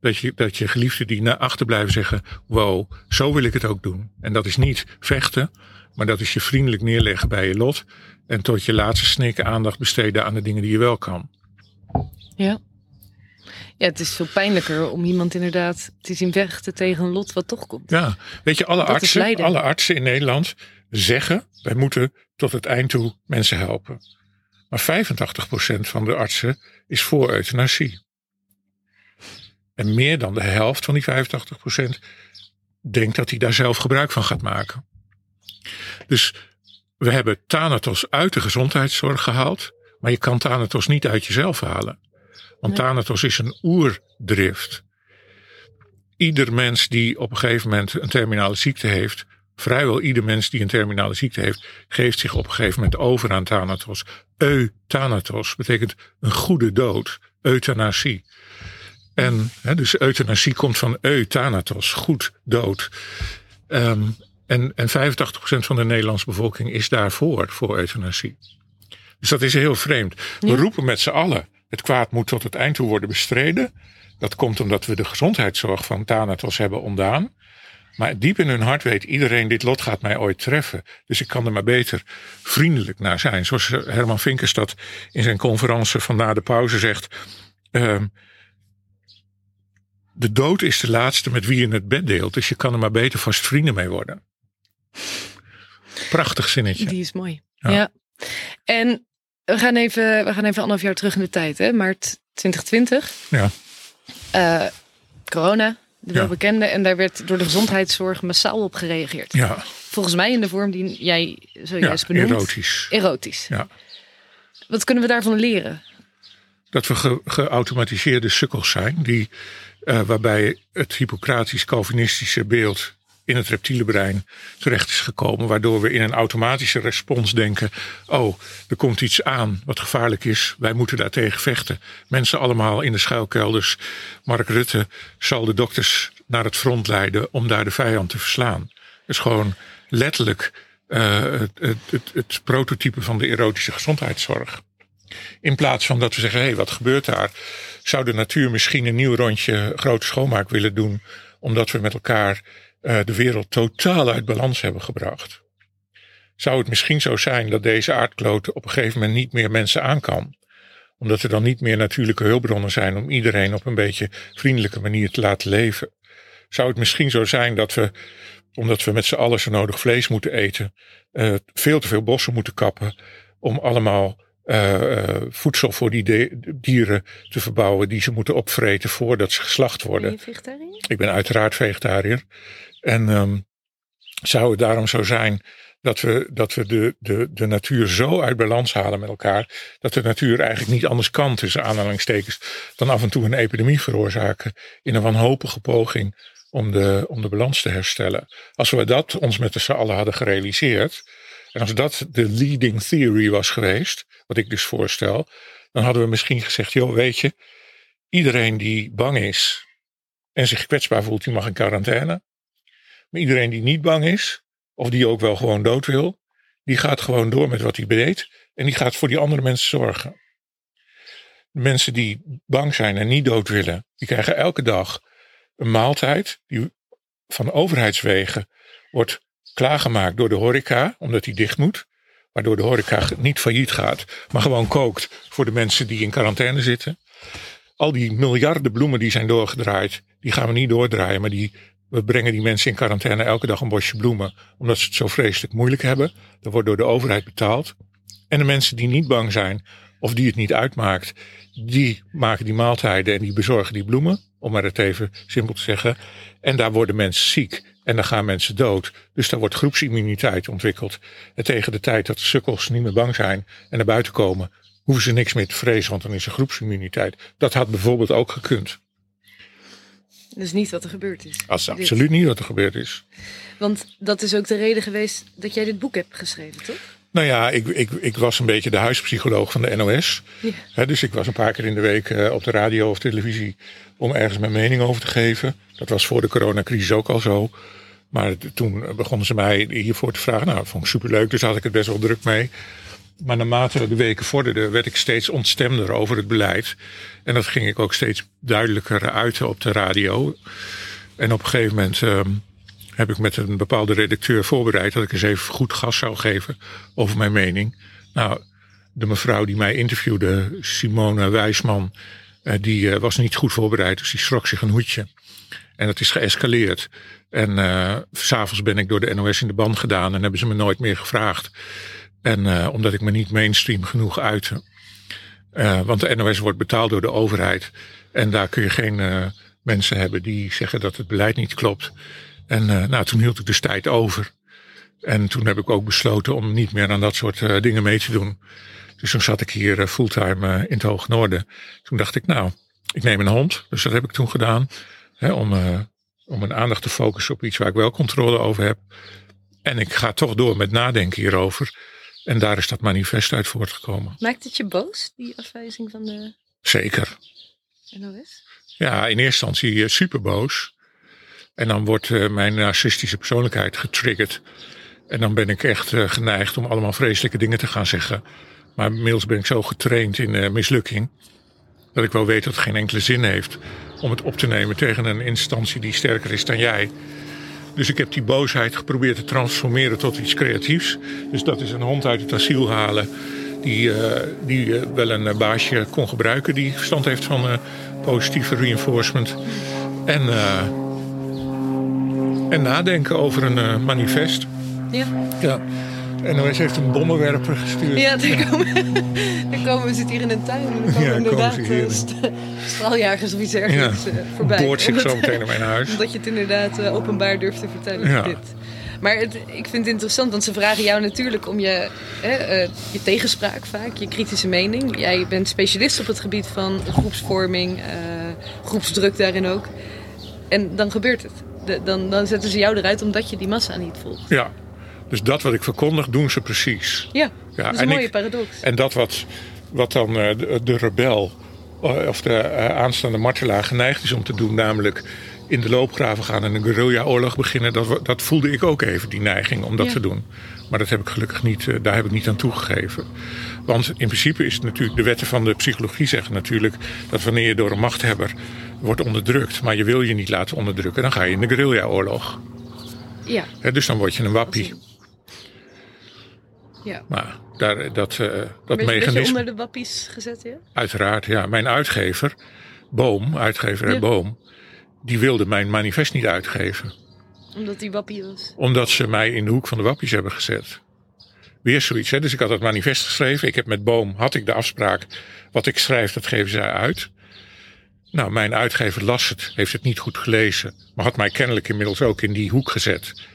Dat je, dat je geliefden die naar achter blijven zeggen: Wow, zo wil ik het ook doen. En dat is niet vechten, maar dat is je vriendelijk neerleggen bij je lot. En tot je laatste snikken aandacht besteden aan de dingen die je wel kan. Ja. Ja, het is veel pijnlijker om iemand inderdaad te zien vechten tegen een lot wat toch komt. Ja, weet je, alle, artsen, alle artsen in Nederland zeggen: wij moeten tot het eind toe mensen helpen. Maar 85% van de artsen is voor euthanasie. En meer dan de helft van die 85% denkt dat hij daar zelf gebruik van gaat maken. Dus we hebben Thanatos uit de gezondheidszorg gehaald, maar je kan Thanatos niet uit jezelf halen. Want. Thanatos is een oerdrift. Ieder mens die op een gegeven moment een terminale ziekte heeft, vrijwel ieder mens die een terminale ziekte heeft, geeft zich op een gegeven moment over aan Thanatos. euthanatos betekent een goede dood, euthanasie. En hè, dus euthanasie komt van euthanatos, goed dood. Ehm, en, en 85% van de Nederlandse bevolking is daarvoor, voor euthanasie. Dus dat is heel vreemd. We Ja. roepen met z'n allen, het kwaad moet tot het eind toe worden bestreden. Dat komt omdat we de gezondheidszorg van Thanatos hebben ontdaan. Maar diep in hun hart weet iedereen, dit lot gaat mij ooit treffen. Dus ik kan er maar beter vriendelijk naar zijn. Zoals Herman Vinkers dat in zijn conferentie van na de pauze zegt. ehm, de dood is de laatste met wie je het bed deelt. Dus je kan er maar beter vast vrienden mee worden. Prachtig zinnetje. Die is mooi. Ja. Ja. En we gaan even, we gaan even anderhalf jaar terug in de tijd, hè? Maart 2020. Ja. Eh, corona, de Ja. welbekende. En daar werd door de gezondheidszorg massaal op gereageerd. Ja, Volgens mij in de vorm die jij ja zojuist benoemt. erotisch. Erotisch. Ja. Wat kunnen we daarvan leren? dat we ge- geautomatiseerde sukkels zijn, die, eh, waarbij het Hippocratisch-Calvinistische beeld in het reptiele brein terecht is gekomen, waardoor we in een automatische respons denken: oh, er komt iets aan wat gevaarlijk is, wij moeten daartegen vechten. Mensen allemaal in de schuilkelders. Mark Rutte zal de dokters naar het front leiden om daar de vijand te verslaan. Is gewoon letterlijk eh, het, het, het, het prototype van de erotische gezondheidszorg. In plaats van dat we zeggen, hé, hey, wat gebeurt daar? Zou de natuur misschien een nieuw rondje grote schoonmaak willen doen, omdat we met elkaar eh, de wereld totaal uit balans hebben gebracht? Zou het misschien zo zijn dat deze aardkloot op een gegeven moment niet meer mensen aan kan? Omdat er dan niet meer natuurlijke hulpbronnen zijn om iedereen op een beetje vriendelijke manier te laten leven? Zou het misschien zo zijn dat we, omdat we met z'n allen zo nodig vlees moeten eten, eh, veel te veel bossen moeten kappen om allemaal voedsel voor die de- dieren te verbouwen die ze moeten opvreten voordat ze geslacht worden. vegetariër? Ik ben uiteraard vegetariër. En ehm, zou het daarom zo zijn dat we, dat we de, de, de natuur zo uit balans halen met elkaar. dat de natuur eigenlijk niet anders kan, tussen aanhalingstekens. dan af en toe een epidemie veroorzaken. in een wanhopige poging om de, om de balans te herstellen. Als we dat ons met z'n allen hadden gerealiseerd. En als dat de leading theory was geweest. wat ik dus voorstel. dan hadden we misschien gezegd: joh, weet je. iedereen die bang is en zich kwetsbaar voelt, die mag in quarantaine. Maar iedereen die niet bang is, of die ook wel gewoon dood wil, die gaat gewoon door met wat hij deed. En die gaat voor die andere mensen zorgen. De mensen die bang zijn en niet dood willen, die krijgen elke dag een maaltijd die van overheidswegen wordt klaargemaakt door de horeca, omdat die dicht moet. Waardoor de horeca niet failliet gaat, maar gewoon kookt voor de mensen die in quarantaine zitten. Al die miljarden bloemen die zijn doorgedraaid, die gaan we niet doordraaien, maar die, we brengen die mensen in quarantaine elke dag een bosje bloemen, omdat ze het zo vreselijk moeilijk hebben. Dat wordt door de overheid betaald. En de mensen die niet bang zijn, of die het niet uitmaakt, die maken die maaltijden en die bezorgen die bloemen, om maar het even simpel te zeggen. En daar worden mensen ziek en dan gaan mensen dood. Dus daar wordt groepsimmuniteit ontwikkeld. En tegen de tijd dat de sukkels niet meer bang zijn en naar buiten komen, hoeven ze niks meer te vrezen, want dan is er groepsimmuniteit. Dat had bijvoorbeeld ook gekund. Dat is niet wat er gebeurd is. Dat is absoluut niet wat er gebeurd is. Want dat is ook de reden geweest dat jij dit boek hebt geschreven, toch? Nou ja, ik, ik, ik was een beetje de huispsycholoog van de NOS. Ja. Dus ik was een paar keer in de week eh, op de radio of televisie om ergens mijn mening over te geven. Dat was voor de coronacrisis ook al zo. Maar toen begonnen ze mij hiervoor te vragen. Nou, dat vond ik superleuk, dus had ik het best wel druk mee. Maar naarmate de weken vorderden, werd ik steeds ontstemder over het beleid. En dat ging ik ook steeds duidelijker uiten op de radio. En op een gegeven moment ehm, heb ik met een bepaalde redacteur voorbereid dat ik eens even goed gas zou geven over mijn mening. Nou, de mevrouw die mij interviewde, Simone Wijsman, eh, die eh, was niet goed voorbereid, dus die schrok zich een hoedje. En dat is geëscaleerd. En s s'avonds ben ik door de NOS in de band gedaan en hebben ze me nooit meer gevraagd. En omdat ik me niet mainstream genoeg uitte. Want de NOS wordt betaald door de overheid. En daar kun je geen mensen hebben die zeggen dat het beleid niet klopt. En eh, nou, toen hield ik dus tijd over. En toen heb ik ook besloten om niet meer aan dat soort eh, dingen mee te doen. Dus toen zat ik hier eh, fulltime in het Hoge Noorden. Toen dacht ik, nou, ik neem een hond. Dus dat heb ik toen gedaan. Hè, om, om mijn aandacht te focussen op iets waar ik wel controle over heb. En ik ga toch door met nadenken hierover. En daar is dat manifest uit voortgekomen. Maakt het je boos, die afwijzing van de Zeker. NOS? Ja, in eerste instantie super boos. En dan wordt eh, mijn narcistische persoonlijkheid getriggerd. En dan ben ik echt eh, geneigd om allemaal vreselijke dingen te gaan zeggen. Maar inmiddels ben ik zo getraind in eh, mislukking. Dat ik wel weet dat het geen enkele zin heeft om het op te nemen tegen een instantie die sterker is dan jij. Dus ik heb die boosheid geprobeerd te transformeren tot iets creatiefs. Dus dat is een hond uit het asiel halen. Die, die wel een baasje kon gebruiken. Die verstand heeft van positieve reinforcement. En, en nadenken over een eh, manifest. Ja. Ja. NOS heeft een bommenwerper gestuurd. Ja, daar komen, daar komen we zitten hier in een tuin. En er komen Ja, inderdaad komen ze hier eh, st- straaljagers of iets dergelijks eh, voorbij. Boort zich zo meteen naar mijn huis. Omdat je het inderdaad openbaar durft te vertellen. Ja. Dit. Maar het, ik vind het interessant, want ze vragen jou natuurlijk om je, hè, eh, je tegenspraak vaak, je kritische mening. Jij bent specialist op het gebied van groepsvorming, eh, groepsdruk daarin ook. En dan gebeurt het. De- dan, dan zetten ze jou eruit omdat je die massa niet volgt. Ja. Dus dat wat ik verkondig, doen ze precies. Ja, Ja, dat is en een mooie ik- paradox. En dat wat, wat dan eh, de, de rebel eh, of de eh, aanstaande martelaar geneigd is om te doen, namelijk in de loopgraven gaan en een guerrilla-oorlog beginnen, dat, dat voelde ik ook even, die neiging om dat Ja. te doen. Maar dat heb ik gelukkig niet, daar heb ik niet aan toegegeven. Want in principe is het natuurlijk, de wetten van de psychologie zeggen natuurlijk dat wanneer je door een machthebber wordt onderdrukt, maar je wil je niet laten onderdrukken, dan ga je in de guerrilla-oorlog. Ja, dus dan word je een wappie. ja. Maar daar, dat, eh, dat je mechanisme. onder de wappies gezet, ja? Uiteraard, ja. Mijn uitgever, Boom, uitgever Ja. Boom, die wilde mijn manifest niet uitgeven. Omdat die wappie was. Omdat ze mij in de hoek van de wappies hebben gezet. Weer zoiets, hè. Dus ik had het manifest geschreven. Ik heb met Boom, had ik de afspraak, wat ik schrijf, dat geven zij uit. Nou, mijn uitgever las het, heeft het niet goed gelezen. Maar had mij kennelijk inmiddels ook in die hoek gezet.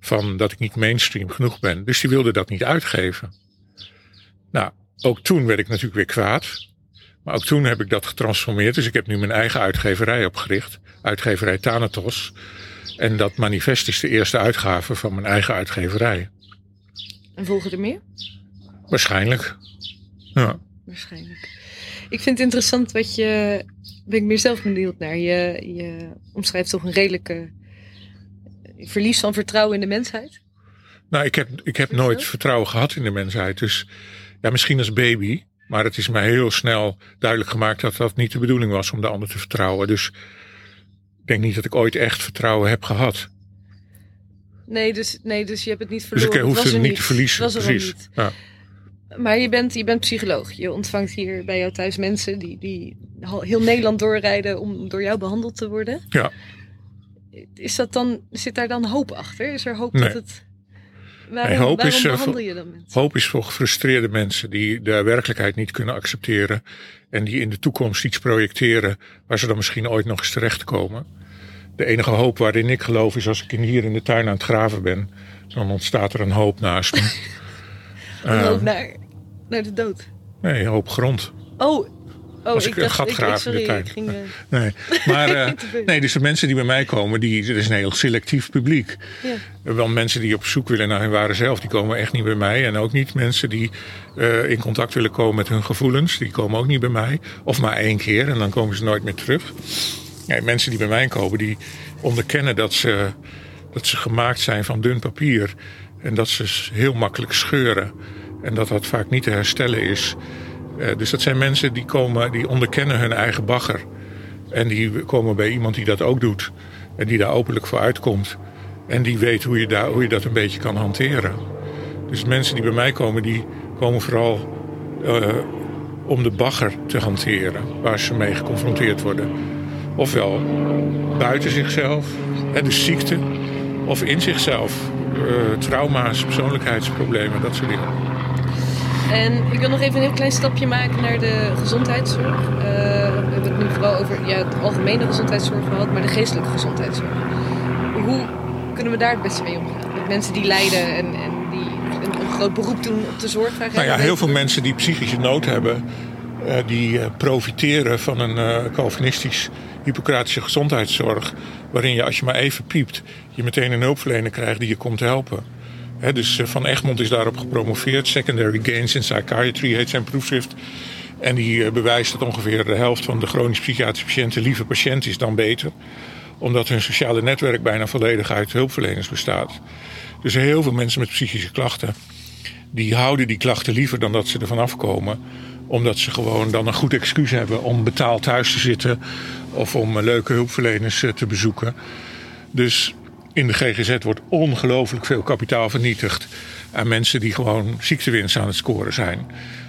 Van dat ik niet mainstream genoeg ben. Dus die wilde dat niet uitgeven. Nou, ook toen werd ik natuurlijk weer kwaad. Maar ook toen heb ik dat getransformeerd. Dus ik heb nu mijn eigen uitgeverij opgericht. Uitgeverij Thanatos. En dat manifest is de eerste uitgave van mijn eigen uitgeverij. En volgen er meer? Waarschijnlijk. Ja. Waarschijnlijk. Ik vind het interessant wat je. Ben ik meer zelf benieuwd naar. Je, je omschrijft toch een redelijke verlies van vertrouwen in de mensheid. Nou, ik heb, ik heb nooit vertrouwen gehad in de mensheid. Dus ja, misschien als baby. Maar het is mij heel snel duidelijk gemaakt dat dat niet de bedoeling was om de ander te vertrouwen. Dus ik denk niet dat ik ooit echt vertrouwen heb gehad. Nee, dus, nee, dus je hebt het niet Dus verloren. ik hoef Het was er niet te verliezen. Het was er Precies. niet. Ja. Maar je bent, je bent psycholoog. Je ontvangt hier bij jou thuis mensen die, die heel Nederland doorrijden om door jou behandeld te worden. ja. Is dat dan, zit daar dan hoop achter? Is er hoop Nee. dat het. Waarom, Nee, hoop waarom is, eh, behandel je dan mensen? Hoop is voor gefrustreerde mensen die de werkelijkheid niet kunnen accepteren. En die in de toekomst iets projecteren waar ze dan misschien ooit nog eens terechtkomen. De enige hoop waarin ik geloof is als ik hier in de tuin aan het graven ben. Dan ontstaat er een hoop naast me. Een hoop Eh, naar, naar de dood. nee, een hoop grond. Oh, oh Als ik een gat ik, graaf in de ik ging, eh, Nee, maar eh, nee, dus de mensen die bij mij komen, die, het is een heel selectief publiek. ja. Wel mensen die op zoek willen naar hun ware zelf, die komen echt niet bij mij. En ook niet mensen die eh, in contact willen komen met hun gevoelens, die komen ook niet bij mij. Of maar één keer en dan komen ze nooit meer terug. Nee, mensen die bij mij komen, die onderkennen dat ze, dat ze gemaakt zijn van dun papier. En dat ze heel makkelijk scheuren. En dat dat vaak niet te herstellen is. Eh, dus dat zijn mensen die komen, die onderkennen hun eigen bagger. En die komen bij iemand die dat ook doet. En die daar openlijk voor uitkomt. En die weet hoe je, daar, hoe je dat een beetje kan hanteren. Dus mensen die bij mij komen, die komen vooral eh, om de bagger te hanteren. Waar ze mee geconfronteerd worden. Ofwel buiten zichzelf, hè, dus ziekte. Of in zichzelf. eh, trauma's, persoonlijkheidsproblemen, dat soort dingen. En ik wil nog even een heel klein stapje maken naar de gezondheidszorg. Eh, we hebben het nu vooral over ja, de algemene gezondheidszorg gehad, maar de geestelijke gezondheidszorg. Hoe kunnen we daar het beste mee omgaan? Met mensen die lijden en, en die een, een groot beroep doen op de zorg. Nou ja, heel veel mensen die psychische nood hebben, eh, die eh, profiteren van een Calvinistisch Hippocratische gezondheidszorg. Waarin je als je maar even piept, je meteen een hulpverlener krijgt die je komt helpen. Dus eh, Van Egmond is daarop gepromoveerd. Secondary Gains in Psychiatry heet zijn proefschrift. En die eh, bewijst dat ongeveer de helft van de chronisch psychiatrische patiënten liever patiënt is dan beter. Omdat hun sociale netwerk bijna volledig uit hulpverleners bestaat. Dus heel veel mensen met psychische klachten, die houden die klachten liever dan dat ze ervan afkomen. Omdat ze gewoon dan een goed excuus hebben om betaald thuis te zitten of om eh, leuke hulpverleners te bezoeken. Dus in de GGZ wordt ongelooflijk veel kapitaal vernietigd aan mensen die gewoon ziektewinst aan het scoren zijn.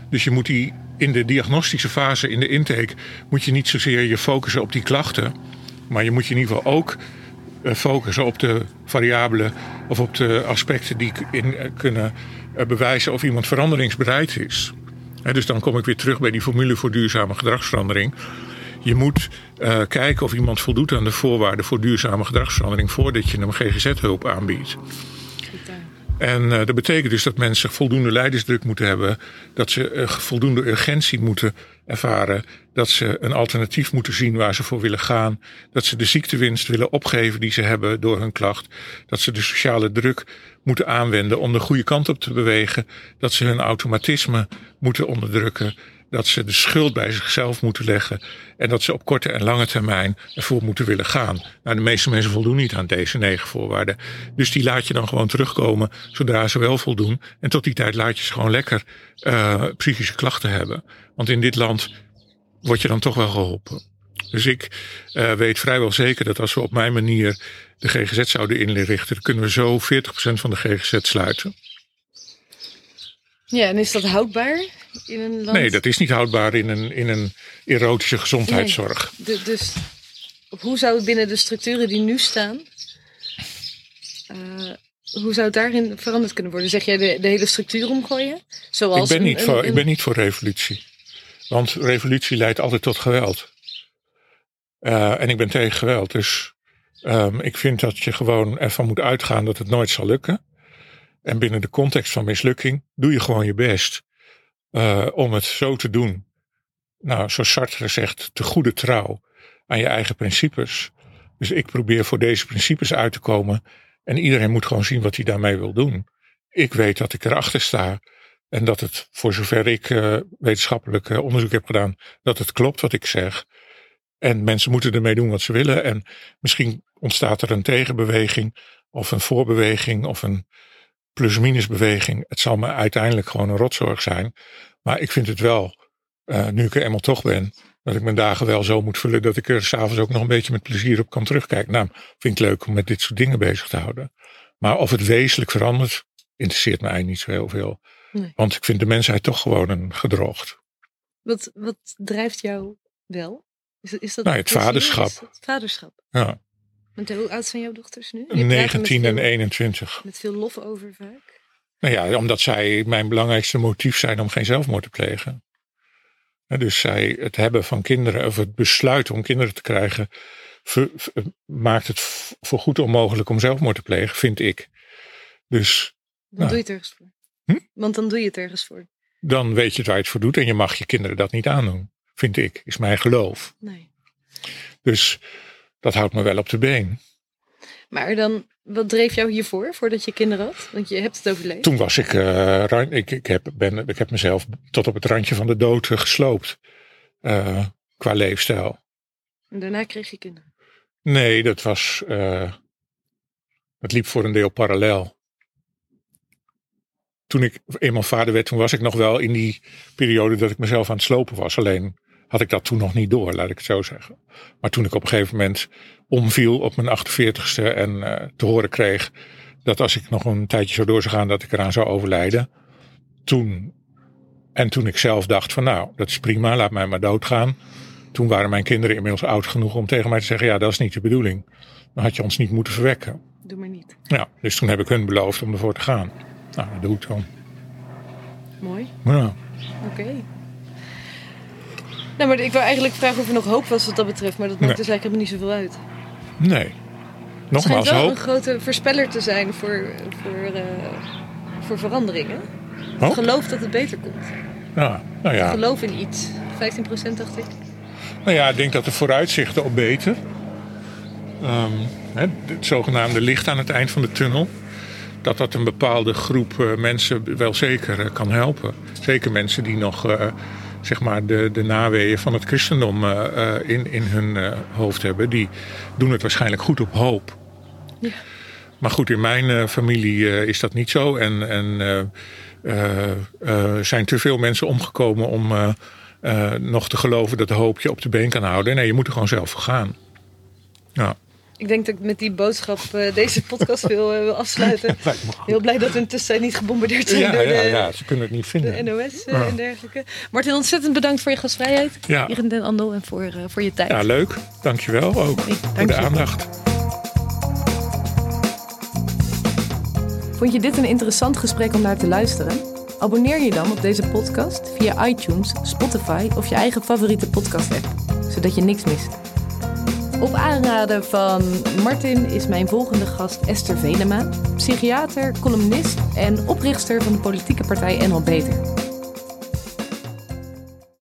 Dus je moet die in de diagnostische fase, in de intake, moet je niet zozeer je focussen op die klachten. Maar je moet je in ieder geval ook eh, focussen op de variabelen of op de aspecten die in, eh, kunnen eh, bewijzen of iemand veranderingsbereid is. Dus dan kom ik weer terug bij die formule voor duurzame gedragsverandering. Je moet uh, kijken of iemand voldoet aan de voorwaarden voor duurzame gedragsverandering voordat je hem GGZ-hulp aanbiedt. En uh, dat betekent dus dat mensen voldoende leidersdruk moeten hebben, dat ze uh, voldoende urgentie moeten ervaren, dat ze een alternatief moeten zien waar ze voor willen gaan, dat ze de ziektewinst willen opgeven die ze hebben door hun klacht, dat ze de sociale druk moeten aanwenden om de goede kant op te bewegen, dat ze hun automatisme moeten onderdrukken, dat ze de schuld bij zichzelf moeten leggen en dat ze op korte en lange termijn ervoor moeten willen gaan. Nou, de meeste mensen voldoen niet aan deze negen voorwaarden. Dus die laat je dan gewoon terugkomen zodra ze wel voldoen. En tot die tijd laat je ze gewoon lekker uh, psychische klachten hebben. Want in dit land word je dan toch wel geholpen. Dus ik uh, weet vrijwel zeker dat als we op mijn manier de GGZ zouden inrichten, kunnen we zo 40% van de GGZ sluiten. Ja, en is dat houdbaar in een land? Nee, dat is niet houdbaar in een, in een erotische gezondheidszorg. Nee, dus hoe zou het binnen de structuren die nu staan, uh, hoe zou het daarin veranderd kunnen worden? Zeg jij de, de hele structuur omgooien? Zoals ik, ben niet een, voor, een... ik ben niet voor revolutie. Want revolutie leidt altijd tot geweld. Uh, en ik ben tegen geweld. Dus um, ik vind dat je gewoon ervan moet uitgaan dat het nooit zal lukken. En binnen de context van mislukking doe je gewoon je best uh, om het zo te doen. Nou, zoals Sartre zegt, te goede trouw aan je eigen principes. Dus ik probeer voor deze principes uit te komen. En iedereen moet gewoon zien wat hij daarmee wil doen. Ik weet dat ik erachter sta. En dat het, voor zover ik uh, wetenschappelijk uh, onderzoek heb gedaan, dat het klopt wat ik zeg. En mensen moeten ermee doen wat ze willen. En misschien ontstaat er een tegenbeweging, of een voorbeweging, of een plus-minus beweging. Het zal me uiteindelijk gewoon een rotzorg zijn. Maar ik vind het wel, uh, nu ik er eenmaal toch ben, dat ik mijn dagen wel zo moet vullen dat ik er s'avonds ook nog een beetje met plezier op kan terugkijken. Nou, vind ik leuk om met dit soort dingen bezig te houden. Maar of het wezenlijk verandert, interesseert me eigenlijk niet zo heel veel. Nee. Want ik vind de mensheid toch gewoon een gedroogd. Wat, wat drijft jou wel? Is, is dat nou, het vaderschap. Het vaderschap. Ja. Want hoe oud zijn jouw dochters nu? 19 en 21. Met veel lof over vaak? Nou ja, omdat zij mijn belangrijkste motief zijn om geen zelfmoord te plegen. Dus zij, het hebben van kinderen, of het besluit om kinderen te krijgen, ver, ver, maakt het voor goed onmogelijk om zelfmoord te plegen, vind ik. Dus. Dan nou, doe je het ergens voor. Hm? Want dan doe je het ergens voor. Dan weet je waar je het voor doet en je mag je kinderen dat niet aandoen, vind ik, is mijn geloof. Nee. Dus dat houdt me wel op de been. Maar dan, wat dreef jou hiervoor, voordat je kinderen had? Want je hebt het overleefd. Toen was ik, uh, ik, ik, heb, ben, ik heb mezelf tot op het randje van de dood gesloopt. Uh, qua leefstijl. En daarna kreeg je kinderen? Nee, dat was, uh, het liep voor een deel parallel. Toen ik eenmaal vader werd, toen was ik nog wel in die periode dat ik mezelf aan het slopen was. Alleen had ik dat toen nog niet door, laat ik het zo zeggen. Maar toen ik op een gegeven moment omviel op mijn 48ste en uh, te horen kreeg dat als ik nog een tijdje zo door zou gaan, dat ik eraan zou overlijden. Toen, en toen ik zelf dacht van nou, dat is prima, laat mij maar doodgaan. Toen waren mijn kinderen inmiddels oud genoeg om tegen mij te zeggen, ja, dat is niet de bedoeling. Dan had je ons niet moeten verwekken. Doe maar niet. Ja, dus toen heb ik hun beloofd om ervoor te gaan. Nou, dat doe ik dan. Mooi. Ja. Oké. Okay. Nou, maar ik wil eigenlijk vragen of er nog hoop was wat dat betreft. Maar dat maakt nee. dus eigenlijk niet zoveel uit. Nee. Nogmaals, het wel hoop. een grote voorspeller te zijn voor, voor, uh, voor veranderingen. Hoop? Geloof dat het beter komt. Ja, nou ja. Geloof in iets. 15% dacht ik. Nou ja, ik denk dat de vooruitzichten op beter. Um, het zogenaamde licht aan het eind van de tunnel. dat dat een bepaalde groep eh, mensen wel zeker eh, kan helpen. Zeker mensen die nog eh, zeg maar de, de naweeën van het christendom eh, eh, in, in hun eh, hoofd hebben. Die doen het waarschijnlijk goed op hoop. Ja. Maar goed, in mijn familie is dat niet zo. En, en zijn te veel mensen omgekomen om nog te geloven dat de hoop je op de been kan houden. Nee, je moet er gewoon zelf voor gaan. Ja, Ik denk dat ik met die boodschap eh, deze podcast wil, eh, wil afsluiten. Heel blij dat we intussen niet gebombardeerd zijn Ja, door ja, de, ja, ze kunnen het niet de vinden. NOS eh, Ja. en dergelijke. Martin, ontzettend bedankt voor je gastvrijheid Ja. hier in Den Andel en voor, eh, voor je tijd. Ja, leuk. Dankjewel ook Hey, voor de je. aandacht. Vond je dit een interessant gesprek om naar te luisteren? Abonneer je dan op deze podcast via iTunes, Spotify of je eigen favoriete podcast-app, zodat je niks mist. Op aanraden van Martin is mijn volgende gast Esther Venema, psychiater, columnist en oprichter van de politieke partij NL Beter.